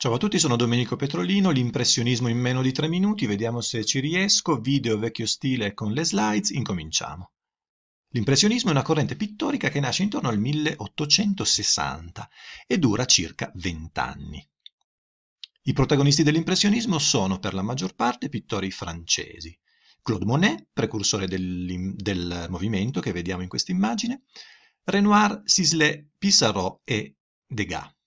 Ciao a tutti, sono Domenico Petrolino, l'impressionismo in meno di tre minuti, vediamo se ci riesco, video vecchio stile con le slides, incominciamo. L'impressionismo è una corrente pittorica che nasce intorno al 1860 e dura circa 20 anni. I protagonisti dell'impressionismo sono per la maggior parte pittori francesi. Claude Monet, precursore del, del movimento che vediamo in questa immagine, Renoir, Sisley, Pissarro e Degas.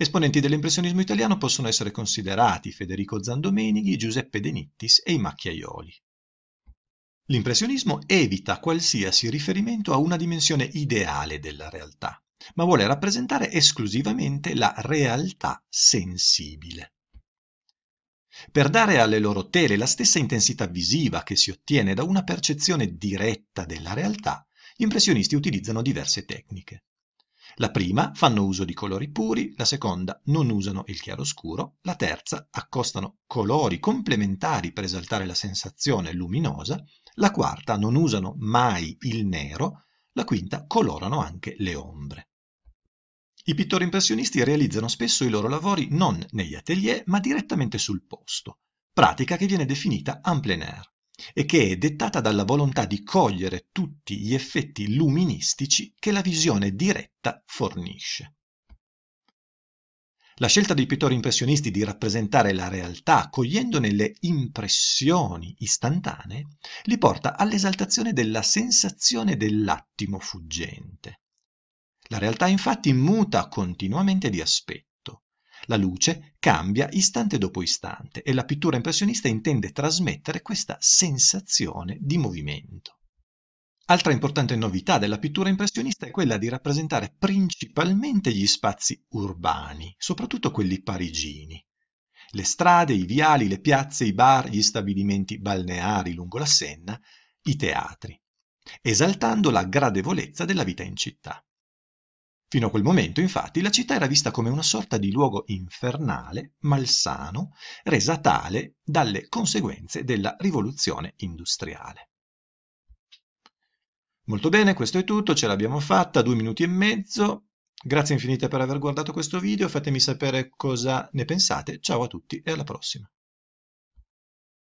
Esponenti dell'impressionismo italiano possono essere considerati Federico Zandomenighi, Giuseppe De Nittis e i Macchiaioli. L'impressionismo evita qualsiasi riferimento a una dimensione ideale della realtà, ma vuole rappresentare esclusivamente la realtà sensibile. Per dare alle loro tele la stessa intensità visiva che si ottiene da una percezione diretta della realtà, gli impressionisti utilizzano diverse tecniche. La prima fanno uso di colori puri, la seconda non usano il chiaroscuro, la terza accostano colori complementari per esaltare la sensazione luminosa, la quarta non usano mai il nero, la quinta colorano anche le ombre. I pittori impressionisti realizzano spesso i loro lavori non negli atelier ma direttamente sul posto, pratica che viene definita en plein air e che è dettata dalla volontà di cogliere tutti gli effetti luministici che la visione diretta fornisce. La scelta dei pittori impressionisti di rappresentare la realtà cogliendone le impressioni istantanee li porta all'esaltazione della sensazione dell'attimo fuggente. La realtà infatti muta continuamente di aspetto la luce cambia istante dopo istante e la pittura impressionista intende trasmettere questa sensazione di movimento. Altra importante novità della pittura impressionista è quella di rappresentare principalmente gli spazi urbani, soprattutto quelli parigini. Le strade, i viali, le piazze, i bar, gli stabilimenti balneari lungo la Senna, i teatri, esaltando la gradevolezza della vita in città. Fino a quel momento, infatti, la città era vista come una sorta di luogo infernale, malsano, resa tale dalle conseguenze della rivoluzione industriale. Molto bene, questo è tutto, ce l'abbiamo fatta, due minuti e mezzo. Grazie infinite per aver guardato questo video, fatemi sapere cosa ne pensate. Ciao a tutti e alla prossima.